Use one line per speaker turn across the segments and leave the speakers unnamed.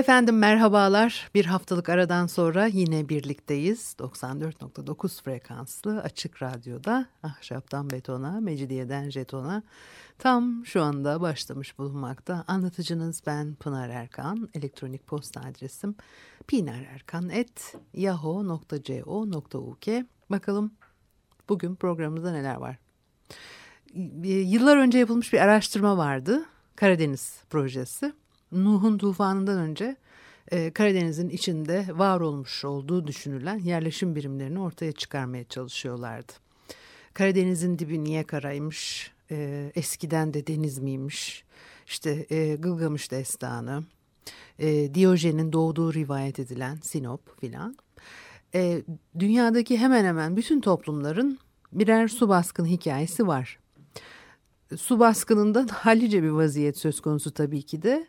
Efendim merhabalar. Bir haftalık aradan sonra yine birlikteyiz. 94.9 frekanslı açık radyoda ahşaptan betona, mecidiyeden jetona tam şu anda başlamış bulunmakta. Anlatıcınız ben Pınar Erkan. Elektronik posta adresim pinarerkan.yahoo.co.uk Bakalım bugün programımızda neler var? Yıllar önce yapılmış bir araştırma vardı. Karadeniz projesi. Nuh'un tufanından önce e, Karadeniz'in içinde var olmuş olduğu düşünülen yerleşim birimlerini ortaya çıkarmaya çalışıyorlardı. Karadeniz'in dibi niye karaymış, e, eskiden de deniz miymiş, işte e, Gılgamış destanı, e, Diyojen'in doğduğu rivayet edilen Sinop filan. E, dünyadaki hemen hemen bütün toplumların birer su baskın hikayesi var. Su baskınından hallice bir vaziyet söz konusu tabii ki de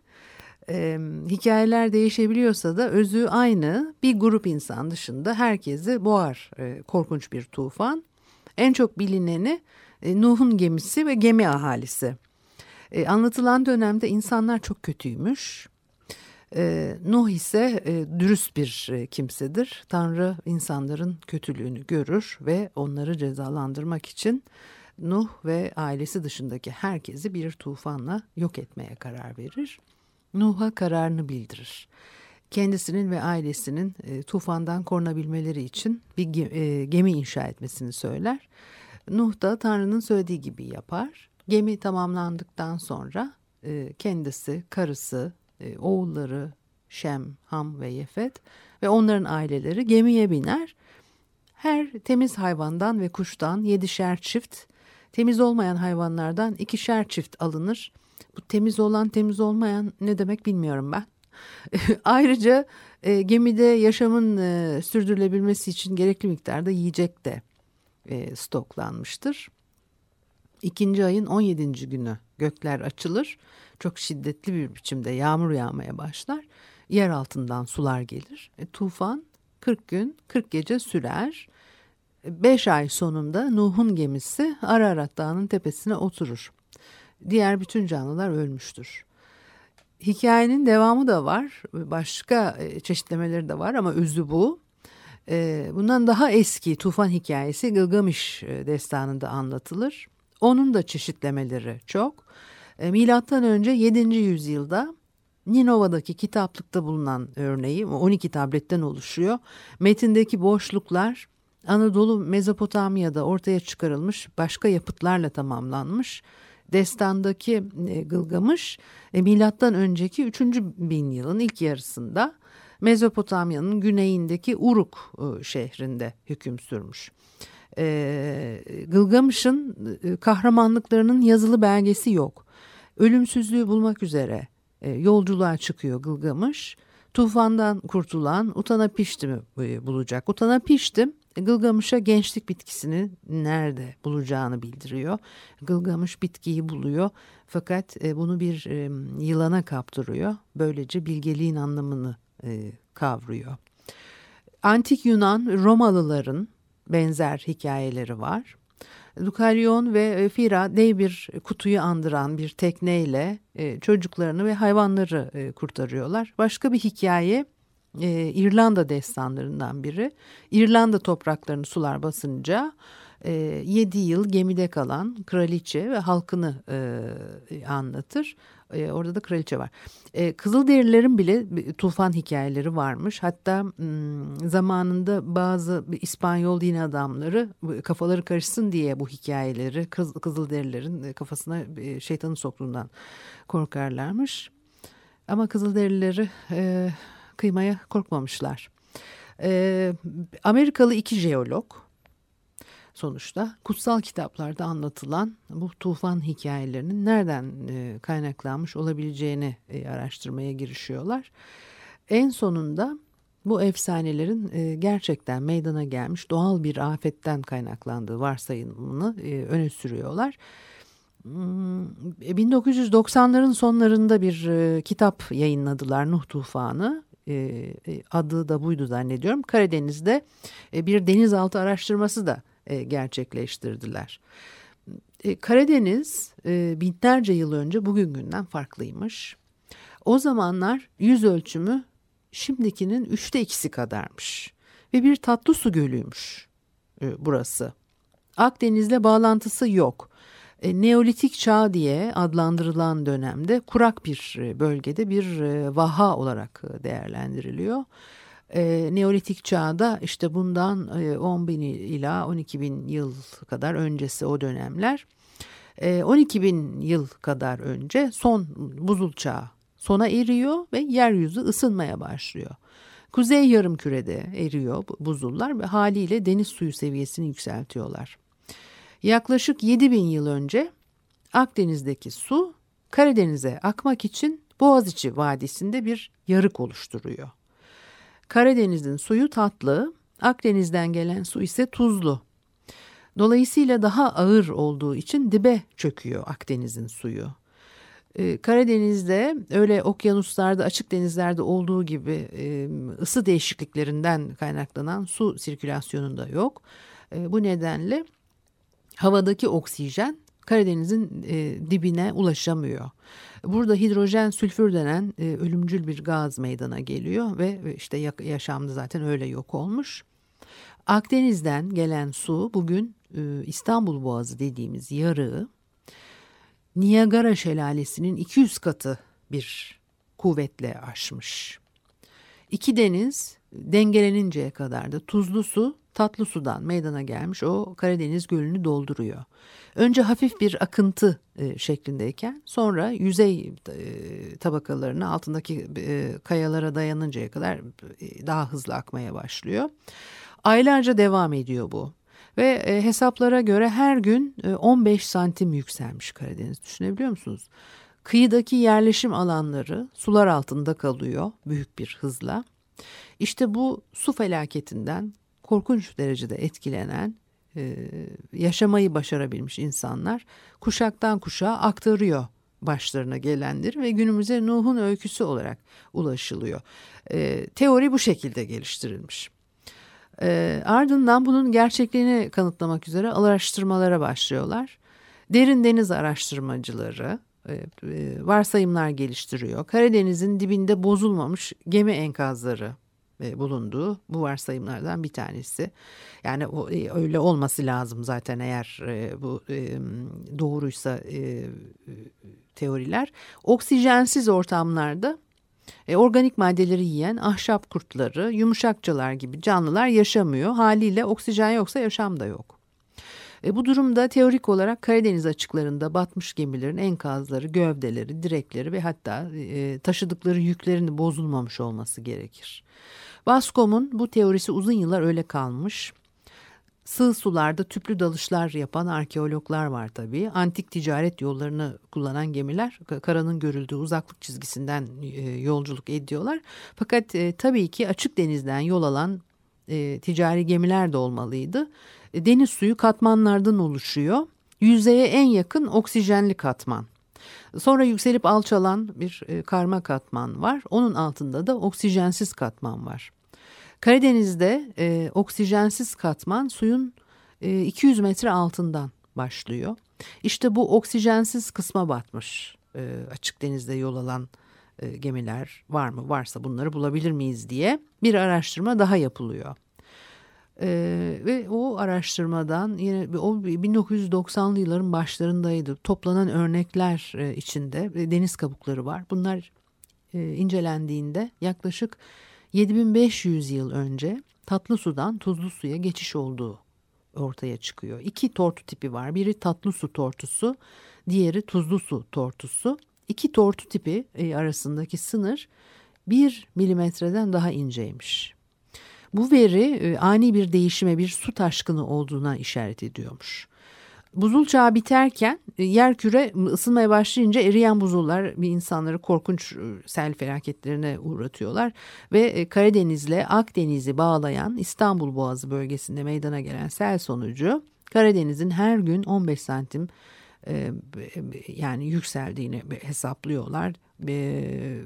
e, hikayeler değişebiliyorsa da özü aynı. Bir grup insan dışında herkesi boğar e, korkunç bir tufan. En çok bilineni e, Nuh'un gemisi ve gemi ahalisi. E, anlatılan dönemde insanlar çok kötüymüş. E, Nuh ise e, dürüst bir e, kimsedir. Tanrı insanların kötülüğünü görür ve onları cezalandırmak için Nuh ve ailesi dışındaki herkesi bir tufanla yok etmeye karar verir. Nuh'a kararını bildirir. Kendisinin ve ailesinin e, tufandan korunabilmeleri için bir e, gemi inşa etmesini söyler. Nuh da Tanrı'nın söylediği gibi yapar. Gemi tamamlandıktan sonra e, kendisi, karısı, e, oğulları Şem, Ham ve Yefet ve onların aileleri gemiye biner. Her temiz hayvandan ve kuştan yedişer çift, temiz olmayan hayvanlardan ikişer çift alınır bu temiz olan temiz olmayan ne demek bilmiyorum ben. Ayrıca e, gemide yaşamın e, sürdürülebilmesi için gerekli miktarda yiyecek de e, stoklanmıştır. İkinci ayın 17. günü gökler açılır. Çok şiddetli bir biçimde yağmur yağmaya başlar. Yer altından sular gelir. E, tufan 40 gün 40 gece sürer. 5 ay sonunda Nuh'un gemisi Ararat Dağı'nın tepesine oturur diğer bütün canlılar ölmüştür. Hikayenin devamı da var. Başka e, çeşitlemeleri de var ama özü bu. E, bundan daha eski tufan hikayesi Gılgamış e, destanında anlatılır. Onun da çeşitlemeleri çok. Milattan önce 7. yüzyılda Ninova'daki kitaplıkta bulunan örneği 12 tabletten oluşuyor. Metindeki boşluklar Anadolu Mezopotamya'da ortaya çıkarılmış başka yapıtlarla tamamlanmış destandaki e, Gılgamış e, milattan önceki 3. bin yılın ilk yarısında Mezopotamya'nın güneyindeki Uruk e, şehrinde hüküm sürmüş. E, Gılgamış'ın e, kahramanlıklarının yazılı belgesi yok. Ölümsüzlüğü bulmak üzere yolculuğa çıkıyor Gılgamış. Tufandan kurtulan Utanapiştim'i e, bulacak. Utanapiştim Gılgamış'a gençlik bitkisini nerede bulacağını bildiriyor. Gılgamış bitkiyi buluyor fakat e, bunu bir e, yılana kaptırıyor. Böylece bilgeliğin anlamını e, kavruyor. Antik Yunan Romalıların benzer hikayeleri var. Lukalyon ve Fira dev bir kutuyu andıran bir tekneyle çocuklarını ve hayvanları kurtarıyorlar. Başka bir hikaye e, İrlanda destanlarından biri. İrlanda topraklarını sular basınca e, 7 yıl gemide kalan kraliçe ve halkını e, anlatır. E, orada da kraliçe var. E, Kızılderililerin bile tufan hikayeleri varmış. Hatta m, zamanında bazı İspanyol din adamları kafaları karışsın diye bu hikayeleri Kız, Kızılderililerin kafasına e, şeytanı soktuğundan korkarlarmış. Ama Kızılderilileri... E, kıymaya korkmamışlar. E, Amerikalı iki jeolog sonuçta kutsal kitaplarda anlatılan bu tufan hikayelerinin nereden e, kaynaklanmış olabileceğini e, araştırmaya girişiyorlar. En sonunda bu efsanelerin e, gerçekten meydana gelmiş doğal bir afetten kaynaklandığı varsayımını e, öne sürüyorlar. 1990'ların hmm, sonlarında bir e, kitap yayınladılar Nuh Tufanı. Adı da buydu zannediyorum. Karadeniz'de bir denizaltı araştırması da gerçekleştirdiler. Karadeniz binlerce yıl önce bugün günden farklıymış. O zamanlar yüz ölçümü şimdikinin üçte ikisi kadarmış. Ve bir tatlı su gölüymüş e, burası. Akdeniz'le bağlantısı yok. E, Neolitik çağ diye adlandırılan dönemde kurak bir e, bölgede bir vaha olarak değerlendiriliyor. Neolitik çağda işte bundan 10 bin ila 12 bin yıl kadar öncesi o dönemler. 12 bin yıl kadar önce son buzul çağı sona eriyor ve yeryüzü ısınmaya başlıyor. Kuzey yarım kürede eriyor buzullar ve haliyle deniz suyu seviyesini yükseltiyorlar. Yaklaşık 7 bin yıl önce Akdeniz'deki su Karadeniz'e akmak için Boğaziçi Vadisi'nde bir yarık oluşturuyor. Karadeniz'in suyu tatlı, Akdeniz'den gelen su ise tuzlu. Dolayısıyla daha ağır olduğu için dibe çöküyor Akdeniz'in suyu. Ee, Karadeniz'de öyle okyanuslarda açık denizlerde olduğu gibi ısı değişikliklerinden kaynaklanan su sirkülasyonunda yok. E, bu nedenle havadaki oksijen Karadeniz'in e, dibine ulaşamıyor. Burada hidrojen sülfür denen ölümcül bir gaz meydana geliyor ve işte yaşamda zaten öyle yok olmuş. Akdeniz'den gelen su bugün İstanbul Boğazı dediğimiz yarığı Niagara şelalesinin 200 katı bir kuvvetle aşmış. İki deniz dengeleninceye kadar da tuzlu su tatlı sudan meydana gelmiş o Karadeniz gölünü dolduruyor. Önce hafif bir akıntı e, şeklindeyken sonra yüzey e, tabakalarına altındaki e, kayalara dayanıncaya kadar e, daha hızlı akmaya başlıyor. Aylarca devam ediyor bu. Ve e, hesaplara göre her gün e, 15 santim yükselmiş Karadeniz. Düşünebiliyor musunuz? Kıyıdaki yerleşim alanları sular altında kalıyor büyük bir hızla. İşte bu su felaketinden korkunç derecede etkilenen e, yaşamayı başarabilmiş insanlar kuşaktan kuşağa aktarıyor başlarına gelendir ve günümüze Nuh'un öyküsü olarak ulaşılıyor. E, teori bu şekilde geliştirilmiş. E, ardından bunun gerçekliğini kanıtlamak üzere araştırmalara başlıyorlar. Derin deniz araştırmacıları e, e, varsayımlar geliştiriyor. Karadeniz'in dibinde bozulmamış gemi enkazları bulunduğu bu varsayımlardan bir tanesi. Yani e, öyle olması lazım zaten eğer e, bu e, doğruysa e, teoriler. Oksijensiz ortamlarda e, organik maddeleri yiyen ahşap kurtları, yumuşakçalar gibi canlılar yaşamıyor. Haliyle oksijen yoksa yaşam da yok. E, bu durumda teorik olarak Karadeniz açıklarında batmış gemilerin enkazları, gövdeleri, direkleri ve hatta e, taşıdıkları yüklerini bozulmamış olması gerekir. Bascom'un bu teorisi uzun yıllar öyle kalmış. Sığ sularda tüplü dalışlar yapan arkeologlar var tabii. Antik ticaret yollarını kullanan gemiler karanın görüldüğü uzaklık çizgisinden e, yolculuk ediyorlar. Fakat e, tabii ki açık denizden yol alan e, ticari gemiler de olmalıydı. Deniz suyu katmanlardan oluşuyor. Yüzeye en yakın oksijenli katman. Sonra yükselip alçalan bir e, karma katman var. Onun altında da oksijensiz katman var. Karadeniz'de e, oksijensiz katman suyun e, 200 metre altından başlıyor. İşte bu oksijensiz kısma batmış e, açık denizde yol alan e, gemiler var mı? Varsa bunları bulabilir miyiz diye bir araştırma daha yapılıyor. Ee, ve o araştırmadan yine o 1990'lı yılların başlarındaydı. Toplanan örnekler e, içinde e, deniz kabukları var. Bunlar e, incelendiğinde yaklaşık 7500 yıl önce tatlı sudan tuzlu suya geçiş olduğu ortaya çıkıyor. İki tortu tipi var. Biri tatlı su tortusu, diğeri tuzlu su tortusu. İki tortu tipi e, arasındaki sınır bir milimetreden daha inceymiş. Bu veri e, ani bir değişime bir su taşkını olduğuna işaret ediyormuş. Buzul çağı biterken e, yer küre ısınmaya başlayınca eriyen buzullar bir insanları korkunç e, sel felaketlerine uğratıyorlar. Ve Karadeniz'le Akdeniz'i bağlayan İstanbul Boğazı bölgesinde meydana gelen sel sonucu Karadeniz'in her gün 15 santim yani yükseldiğini hesaplıyorlar.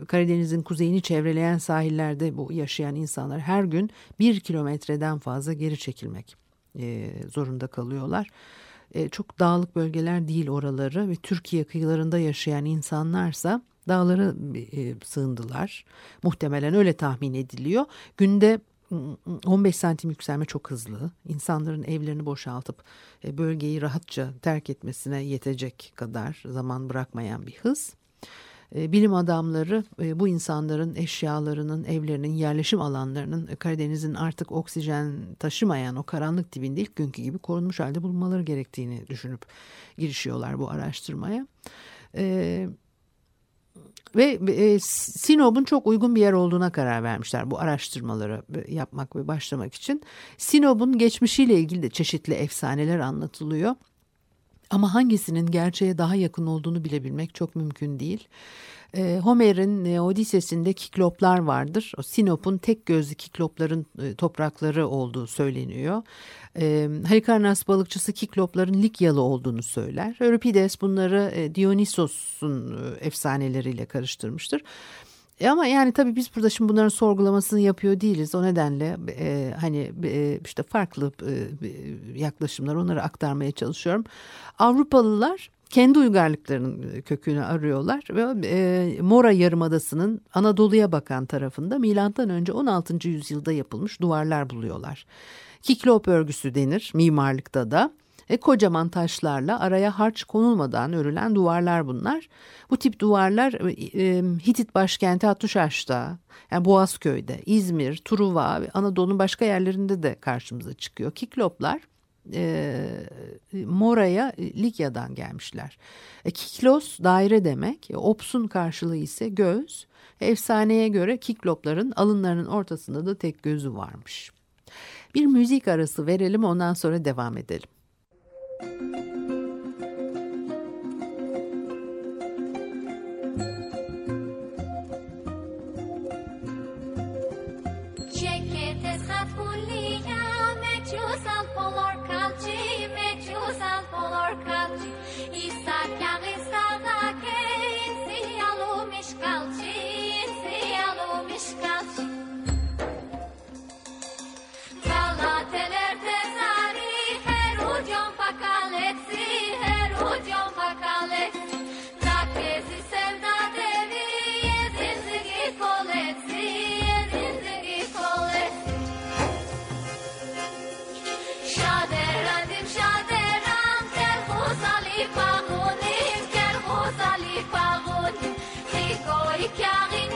Karadeniz'in kuzeyini çevreleyen sahillerde bu yaşayan insanlar her gün bir kilometreden fazla geri çekilmek zorunda kalıyorlar. E, çok dağlık bölgeler değil oraları ve Türkiye kıyılarında yaşayan insanlarsa dağlara e, sığındılar. Muhtemelen öyle tahmin ediliyor. Günde 15 santim yükselme çok hızlı. İnsanların evlerini boşaltıp e, bölgeyi rahatça terk etmesine yetecek kadar zaman bırakmayan bir hız. E, bilim adamları e, bu insanların eşyalarının, evlerinin, yerleşim alanlarının Karadeniz'in artık oksijen taşımayan o karanlık dibinde ilk günkü gibi korunmuş halde bulunmaları gerektiğini düşünüp girişiyorlar bu araştırmaya. Ve Sinop'un çok uygun bir yer olduğuna karar vermişler bu araştırmaları yapmak ve başlamak için. Sinop'un geçmişiyle ilgili de çeşitli efsaneler anlatılıyor. Ama hangisinin gerçeğe daha yakın olduğunu bilebilmek çok mümkün değil. E, Homer'in e, Odisesinde kikloplar vardır. O Sinop'un tek gözlü kiklopların e, toprakları olduğu söyleniyor. E, Halikarnas balıkçısı kiklopların Likyalı olduğunu söyler. Euripides bunları e, Dionysos'un e, efsaneleriyle karıştırmıştır. E ama yani tabii biz burada şimdi bunların sorgulamasını yapıyor değiliz. O nedenle e, hani e, işte farklı e, yaklaşımlar onları aktarmaya çalışıyorum. Avrupalılar kendi uygarlıklarının kökünü arıyorlar ve e, Mora Yarımadası'nın Anadolu'ya bakan tarafında milattan önce 16. yüzyılda yapılmış duvarlar buluyorlar. Kiklop örgüsü denir mimarlıkta da. E, kocaman taşlarla araya harç konulmadan örülen duvarlar bunlar. Bu tip duvarlar e, e, Hitit başkenti Hattuşaş'ta, yani Boğazköy'de, İzmir, Truva ve Anadolu'nun başka yerlerinde de karşımıza çıkıyor. Kikloplar e, Mora'ya e, Likya'dan gelmişler. E, kiklos daire demek. E, opsun karşılığı ise göz. Efsaneye göre kiklopların alınlarının ortasında da tek gözü varmış. Bir müzik arası verelim ondan sonra devam edelim. pagod, ikaw'y kaking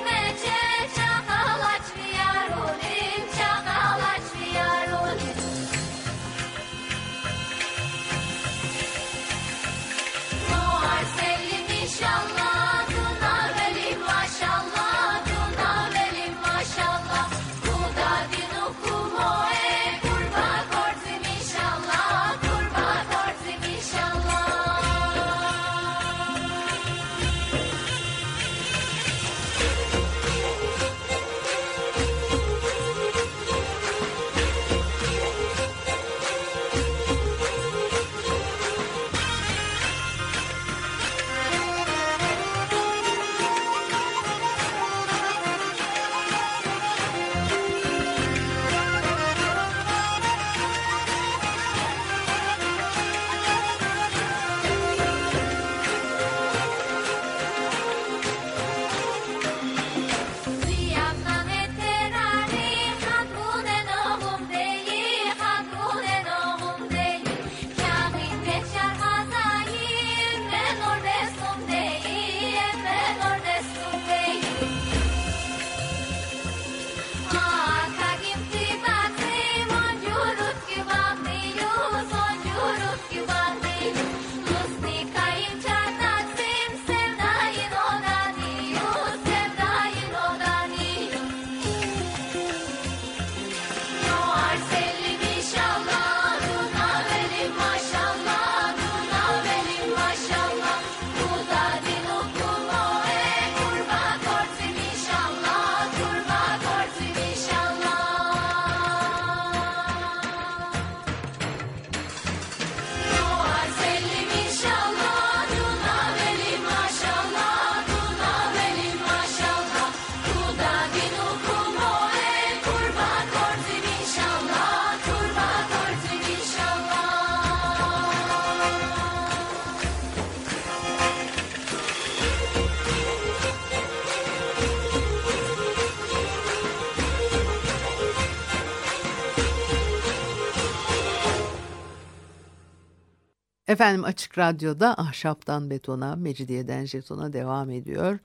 Efendim Açık Radyo'da ahşaptan betona, mecidiyeden jetona devam ediyor.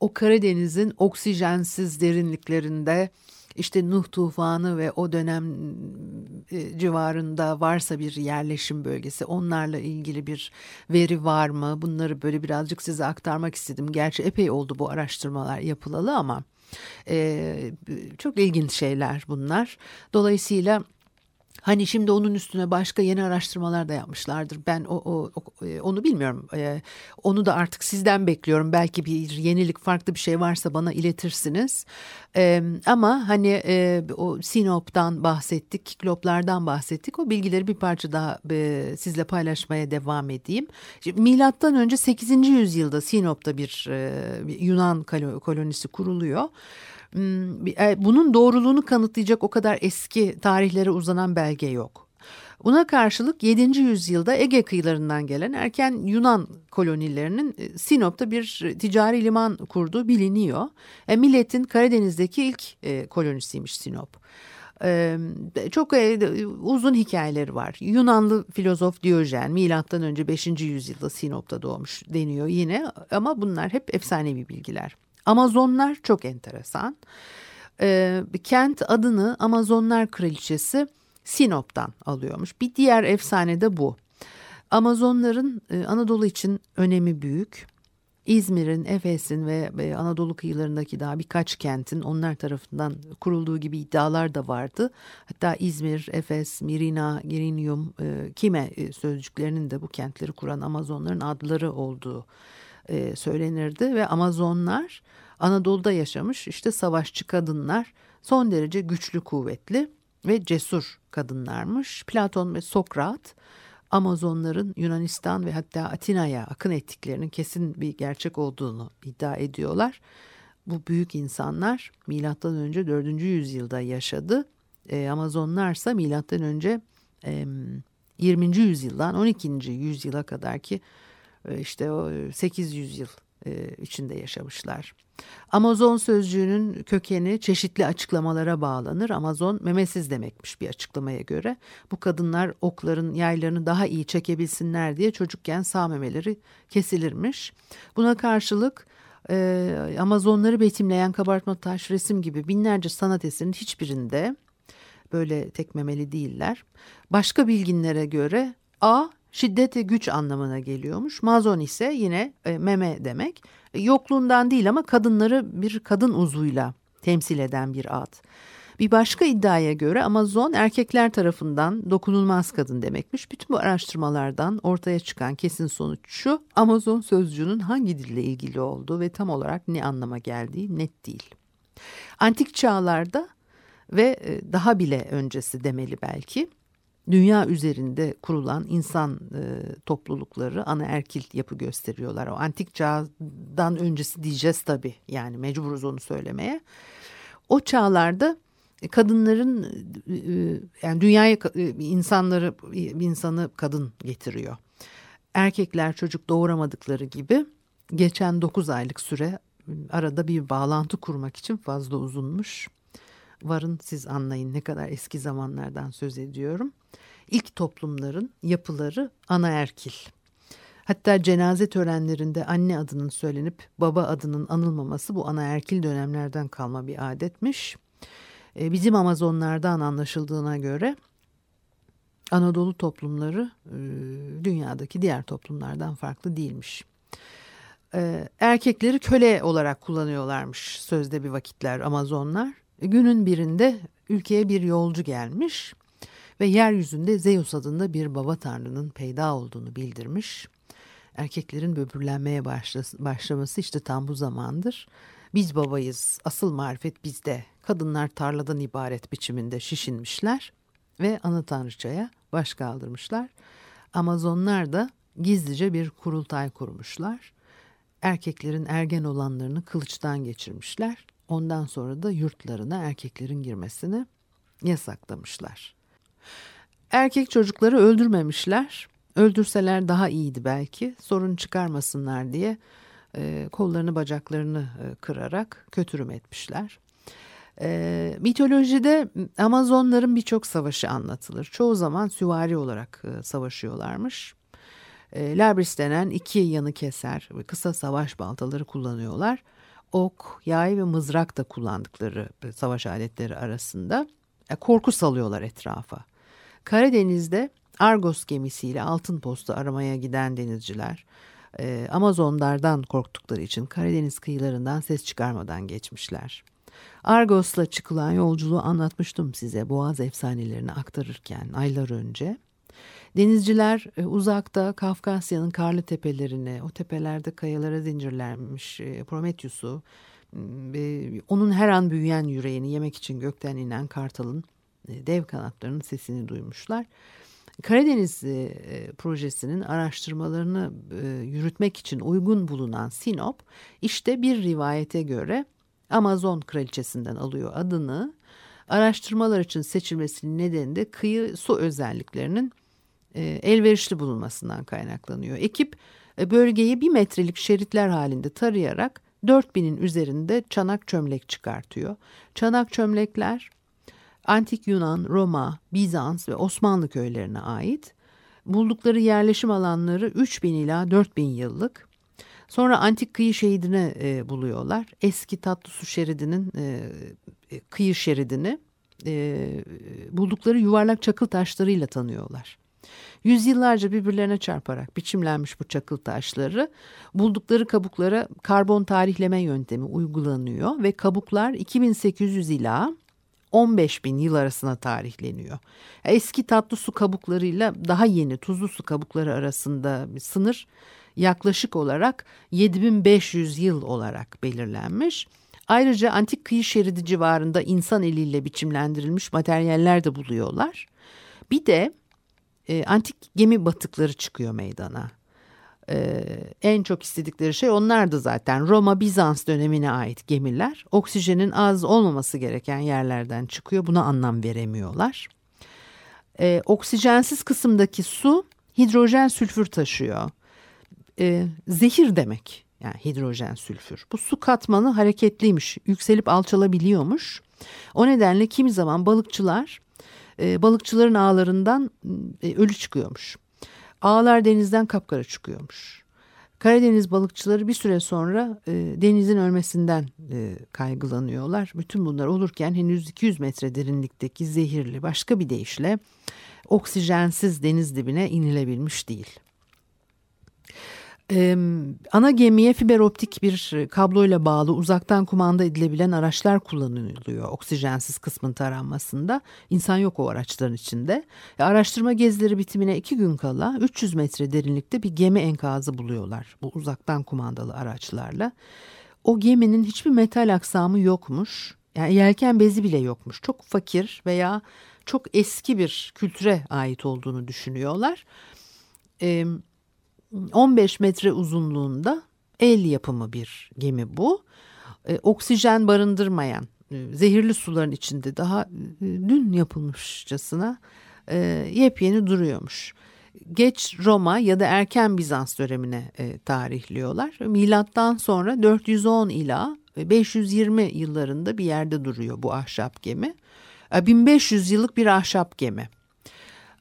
O Karadeniz'in oksijensiz derinliklerinde işte Nuh tufanı ve o dönem e, civarında varsa bir yerleşim bölgesi onlarla ilgili bir veri var mı? Bunları böyle birazcık size aktarmak istedim. Gerçi epey oldu bu araştırmalar yapılalı ama e, çok ilginç şeyler bunlar. Dolayısıyla Hani şimdi onun üstüne başka yeni araştırmalar da yapmışlardır. Ben o, o, e, onu bilmiyorum. Ee, onu da artık sizden bekliyorum. Belki bir yenilik, farklı bir şey varsa bana iletirsiniz. Ee, ama hani e, o Sinop'tan bahsettik, Kikloplardan bahsettik. O bilgileri bir parça daha e, sizle paylaşmaya devam edeyim. Şimdi, milattan önce 8. yüzyılda Sinop'ta bir, e, bir Yunan kolonisi kuruluyor. Hmm, e, bunun doğruluğunu kanıtlayacak o kadar eski tarihlere uzanan belge yok. Buna karşılık 7. yüzyılda Ege kıyılarından gelen erken Yunan kolonilerinin e, Sinop'ta bir ticari liman kurduğu biliniyor. E, milletin Karadeniz'deki ilk e, kolonisiymiş Sinop. Ee, çok e, uzun hikayeleri var. Yunanlı filozof Diyojen milattan önce 5. yüzyılda Sinop'ta doğmuş deniyor yine ama bunlar hep efsanevi bilgiler. Amazonlar çok enteresan. Ee, kent adını Amazonlar Kraliçesi Sinop'tan alıyormuş. Bir diğer efsane de bu. Amazonların e, Anadolu için önemi büyük. İzmir'in, Efes'in ve Anadolu kıyılarındaki daha birkaç kentin onlar tarafından kurulduğu gibi iddialar da vardı. Hatta İzmir, Efes, Mirina, Girinium, e, Kime e, sözcüklerinin de bu kentleri kuran Amazonların adları olduğu e, söylenirdi ve Amazonlar Anadolu'da yaşamış işte savaşçı kadınlar son derece güçlü kuvvetli ve cesur kadınlarmış. Platon ve Sokrat Amazonların Yunanistan ve hatta Atina'ya akın ettiklerinin kesin bir gerçek olduğunu iddia ediyorlar. Bu büyük insanlar milattan önce 4. yüzyılda yaşadı. E, Amazonlarsa milattan önce e, 20. yüzyıldan 12. yüzyıla kadar ki işte o 800 yıl e, içinde yaşamışlar. Amazon sözcüğünün kökeni çeşitli açıklamalara bağlanır. Amazon memesiz demekmiş bir açıklamaya göre. Bu kadınlar okların yaylarını daha iyi çekebilsinler diye çocukken sağ memeleri kesilirmiş. Buna karşılık e, Amazonları betimleyen kabartma taş resim gibi binlerce sanat eserinin hiçbirinde böyle tek memeli değiller. Başka bilginlere göre A şiddet ve güç anlamına geliyormuş. Mazon ise yine e, meme demek. Yokluğundan değil ama kadınları bir kadın uzuyla temsil eden bir ad. Bir başka iddiaya göre Amazon erkekler tarafından dokunulmaz kadın demekmiş. Bütün bu araştırmalardan ortaya çıkan kesin sonuç şu. Amazon sözcüğünün hangi dille ilgili olduğu ve tam olarak ne anlama geldiği net değil. Antik çağlarda ve e, daha bile öncesi demeli belki dünya üzerinde kurulan insan e, toplulukları ana erkil yapı gösteriyorlar. O antik çağdan öncesi diyeceğiz tabii yani mecburuz onu söylemeye. O çağlarda kadınların e, e yani dünyaya e, insanları insanı kadın getiriyor. Erkekler çocuk doğuramadıkları gibi geçen 9 aylık süre arada bir bağlantı kurmak için fazla uzunmuş. Varın siz anlayın ne kadar eski zamanlardan söz ediyorum ilk toplumların yapıları anaerkil. Hatta cenaze törenlerinde anne adının söylenip baba adının anılmaması bu anaerkil dönemlerden kalma bir adetmiş. E, bizim Amazonlardan anlaşıldığına göre Anadolu toplumları e, dünyadaki diğer toplumlardan farklı değilmiş. E, erkekleri köle olarak kullanıyorlarmış sözde bir vakitler Amazonlar. Günün birinde ülkeye bir yolcu gelmiş ve yeryüzünde Zeus adında bir baba tanrının peyda olduğunu bildirmiş. Erkeklerin böbürlenmeye başlaması işte tam bu zamandır. Biz babayız, asıl marifet bizde. Kadınlar tarladan ibaret biçiminde şişinmişler ve ana tanrıçaya baş kaldırmışlar. Amazonlar da gizlice bir kurultay kurmuşlar. Erkeklerin ergen olanlarını kılıçtan geçirmişler. Ondan sonra da yurtlarına erkeklerin girmesini yasaklamışlar. Erkek çocukları öldürmemişler. Öldürseler daha iyiydi belki. Sorun çıkarmasınlar diye e, kollarını bacaklarını e, kırarak kötürüm etmişler. E, mitolojide Amazonların birçok savaşı anlatılır. Çoğu zaman süvari olarak e, savaşıyorlarmış. E, labris denen iki yanı keser ve kısa savaş baltaları kullanıyorlar. Ok, yay ve mızrak da kullandıkları savaş aletleri arasında e, korku salıyorlar etrafa. Karadeniz'de Argos gemisiyle altın postu aramaya giden denizciler e, Amazonlardan korktukları için Karadeniz kıyılarından ses çıkarmadan geçmişler. Argos'la çıkılan yolculuğu anlatmıştım size Boğaz efsanelerini aktarırken aylar önce. Denizciler e, uzakta Kafkasya'nın karlı tepelerine, o tepelerde kayalara zincirlenmiş e, Prometheus'u, onun her an büyüyen yüreğini yemek için gökten inen kartalın e, dev kanatlarının sesini duymuşlar. Karadeniz projesinin araştırmalarını yürütmek için uygun bulunan Sinop işte bir rivayete göre Amazon kraliçesinden alıyor adını. Araştırmalar için seçilmesinin nedeni de kıyı su özelliklerinin elverişli bulunmasından kaynaklanıyor. Ekip e, bölgeyi bir metrelik şeritler halinde tarayarak 4000'in üzerinde çanak çömlek çıkartıyor. Çanak çömlekler Antik Yunan, Roma, Bizans ve Osmanlı köylerine ait. Buldukları yerleşim alanları 3000 ila 4000 yıllık. Sonra antik kıyı şeridini e, buluyorlar. Eski tatlı su şeridinin e, e, kıyı şeridini e, buldukları yuvarlak çakıl taşlarıyla tanıyorlar. Yüzyıllarca birbirlerine çarparak biçimlenmiş bu çakıl taşları buldukları kabuklara karbon tarihleme yöntemi uygulanıyor ve kabuklar 2800 ila 15 bin yıl arasına tarihleniyor. Eski tatlı su kabuklarıyla daha yeni tuzlu su kabukları arasında bir sınır yaklaşık olarak 7500 yıl olarak belirlenmiş. Ayrıca antik kıyı şeridi civarında insan eliyle biçimlendirilmiş materyaller de buluyorlar. Bir de e, antik gemi batıkları çıkıyor meydana. E, en çok istedikleri şey onlardı zaten. Roma Bizans dönemine ait gemiler oksijenin az olmaması gereken yerlerden çıkıyor. Buna anlam veremiyorlar. E, oksijensiz kısımdaki su hidrojen sülfür taşıyor. E, zehir demek yani hidrojen sülfür. Bu su katmanı hareketliymiş, yükselip alçalabiliyormuş. O nedenle kimi zaman balıkçılar e, balıkçıların ağlarından e, ölü çıkıyormuş. Ağlar denizden kapkara çıkıyormuş. Karadeniz balıkçıları bir süre sonra e, denizin ölmesinden kaygılanıyorlar. Bütün bunlar olurken henüz 200 metre derinlikteki zehirli başka bir deyişle oksijensiz deniz dibine inilebilmiş değil. Ee, ana gemiye fiber optik bir kabloyla bağlı uzaktan kumanda edilebilen araçlar kullanılıyor oksijensiz kısmın taranmasında. İnsan yok o araçların içinde. E, araştırma gezileri bitimine iki gün kala 300 metre derinlikte bir gemi enkazı buluyorlar bu uzaktan kumandalı araçlarla. O geminin hiçbir metal aksamı yokmuş. Yani yelken bezi bile yokmuş. Çok fakir veya çok eski bir kültüre ait olduğunu düşünüyorlar. Ee, 15 metre uzunluğunda el yapımı bir gemi bu. E, oksijen barındırmayan e, zehirli suların içinde daha e, dün yapılmışçasına e, yepyeni duruyormuş. Geç Roma ya da erken Bizans dönemine e, tarihliyorlar. Milattan sonra 410 ila 520 yıllarında bir yerde duruyor bu ahşap gemi. 1500 e, yıllık bir ahşap gemi.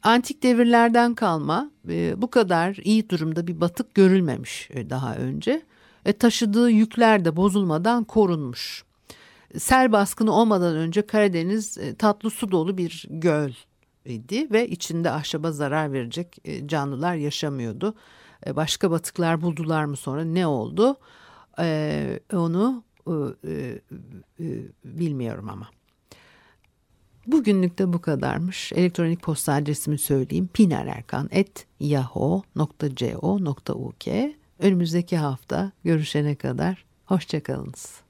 Antik devirlerden kalma e, bu kadar iyi durumda bir batık görülmemiş e, daha önce. E, taşıdığı yükler de bozulmadan korunmuş. Sel baskını olmadan önce Karadeniz e, tatlı su dolu bir göl idi ve içinde ahşaba zarar verecek canlılar yaşamıyordu. Başka batıklar buldular mı sonra ne oldu? E, onu e, e bilmiyorum ama. Bugünlük de bu kadarmış. Elektronik posta adresimi söyleyeyim. pinarerkan.yahoo.co.uk Önümüzdeki hafta görüşene kadar hoşçakalınız.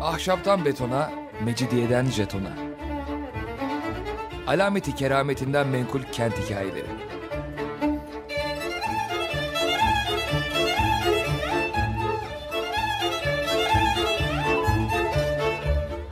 Ahşaptan betona, mecidiyeden jetona. Alameti kerametinden menkul kent hikayeleri.